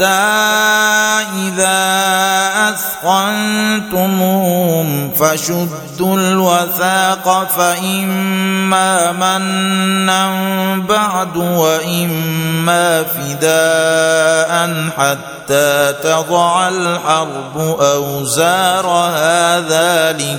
إذا اثقنتموهم فشدوا الوثاق فإما منا بعد وإما فداء حتى تضع الحرب أوزارها ذلك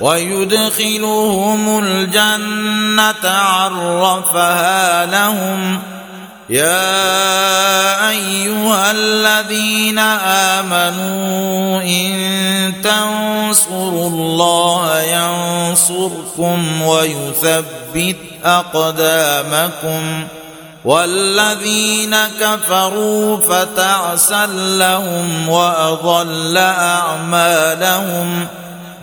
ويدخلهم الجنة عرفها لهم. يا أيها الذين آمنوا إن تنصروا الله ينصركم ويثبت أقدامكم. والذين كفروا فتعسا لهم وأضل أعمالهم ۖ.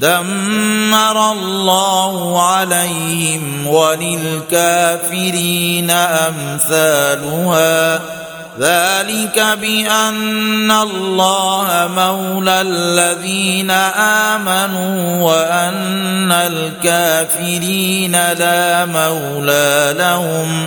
دمر الله عليهم وللكافرين أمثالها. ذلك بأن الله مولى الذين آمنوا وأن الكافرين لا مولى لهم.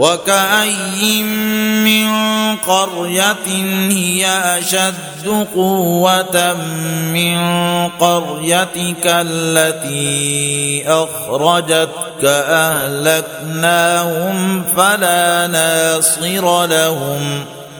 وكأي من قرية هي أشد قوة من قريتك التي أخرجتك أهلكناهم فلا ناصر لهم ۖ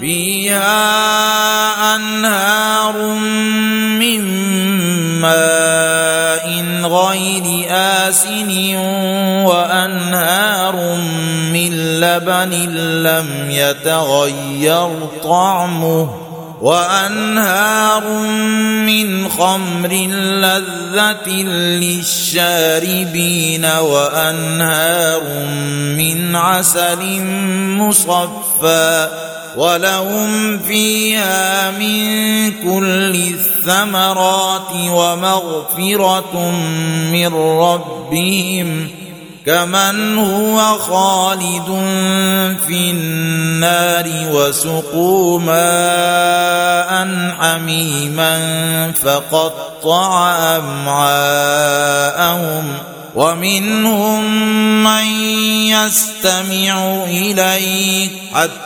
فيها أنهار من ماء غير آسن وأنهار من لبن لم يتغير طعمه وأنهار من خمر لذة للشاربين وأنهار من عسل مصفى ولهم فيها من كل الثمرات ومغفرة من ربهم كمن هو خالد في النار وسقوا ماء حميما فقطع أمعاءهم ومنهم من يستمع اليك حتى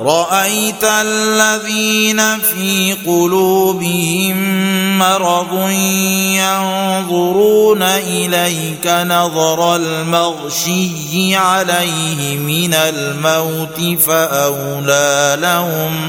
رأيت الذين في قلوبهم مرض ينظرون إليك نظر المغشي عليه من الموت فأولى لهم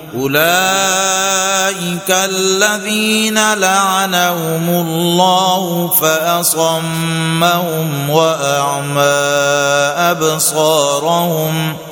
أولئك الذين لعنهم الله فأصمهم وأعمى أبصارهم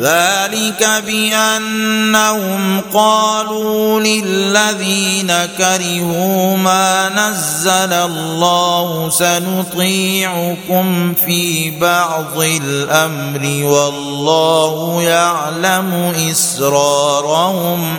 ذلك بأنهم قالوا للذين كرهوا ما نزل الله سنطيعكم في بعض الأمر والله يعلم إسرارهم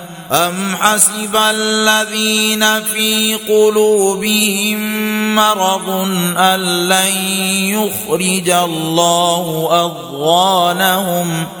أم حسب الذين في قلوبهم مرض أن لن يخرج الله أضغانهم ۖ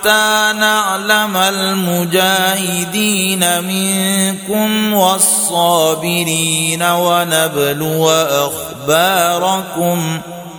حتى نعلم المجاهدين منكم والصابرين ونبلو أخباركم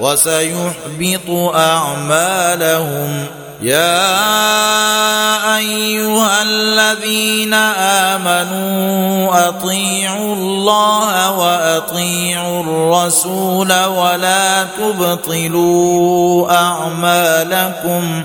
وسيحبط أعمالهم. يا أيها الذين آمنوا أطيعوا الله وأطيعوا الرسول ولا تبطلوا أعمالكم.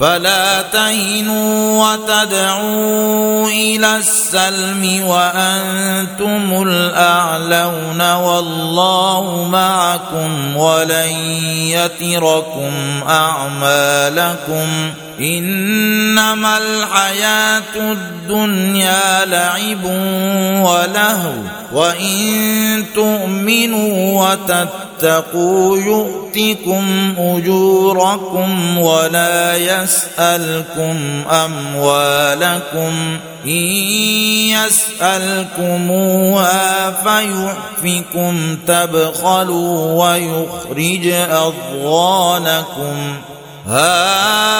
فلا تهنوا وتدعوا إلى السلم وأنتم الأعلون والله معكم ولن يتركم أعمالكم إنما الحياة الدنيا لعب ولهو وإن تؤمنوا وتتقوا يؤتكم أجوركم ولا يسألكم أموالكم إن يسألكموها فيحفكم تبخلوا ويخرج أضغانكم. ها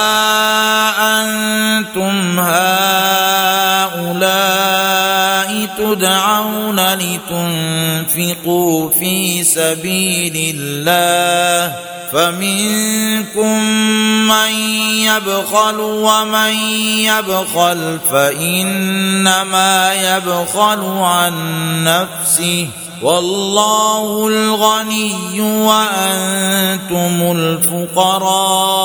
لتنفقوا في سبيل الله فمنكم من يبخل ومن يبخل فإنما يبخل عن نفسه والله الغني وأنتم الفقراء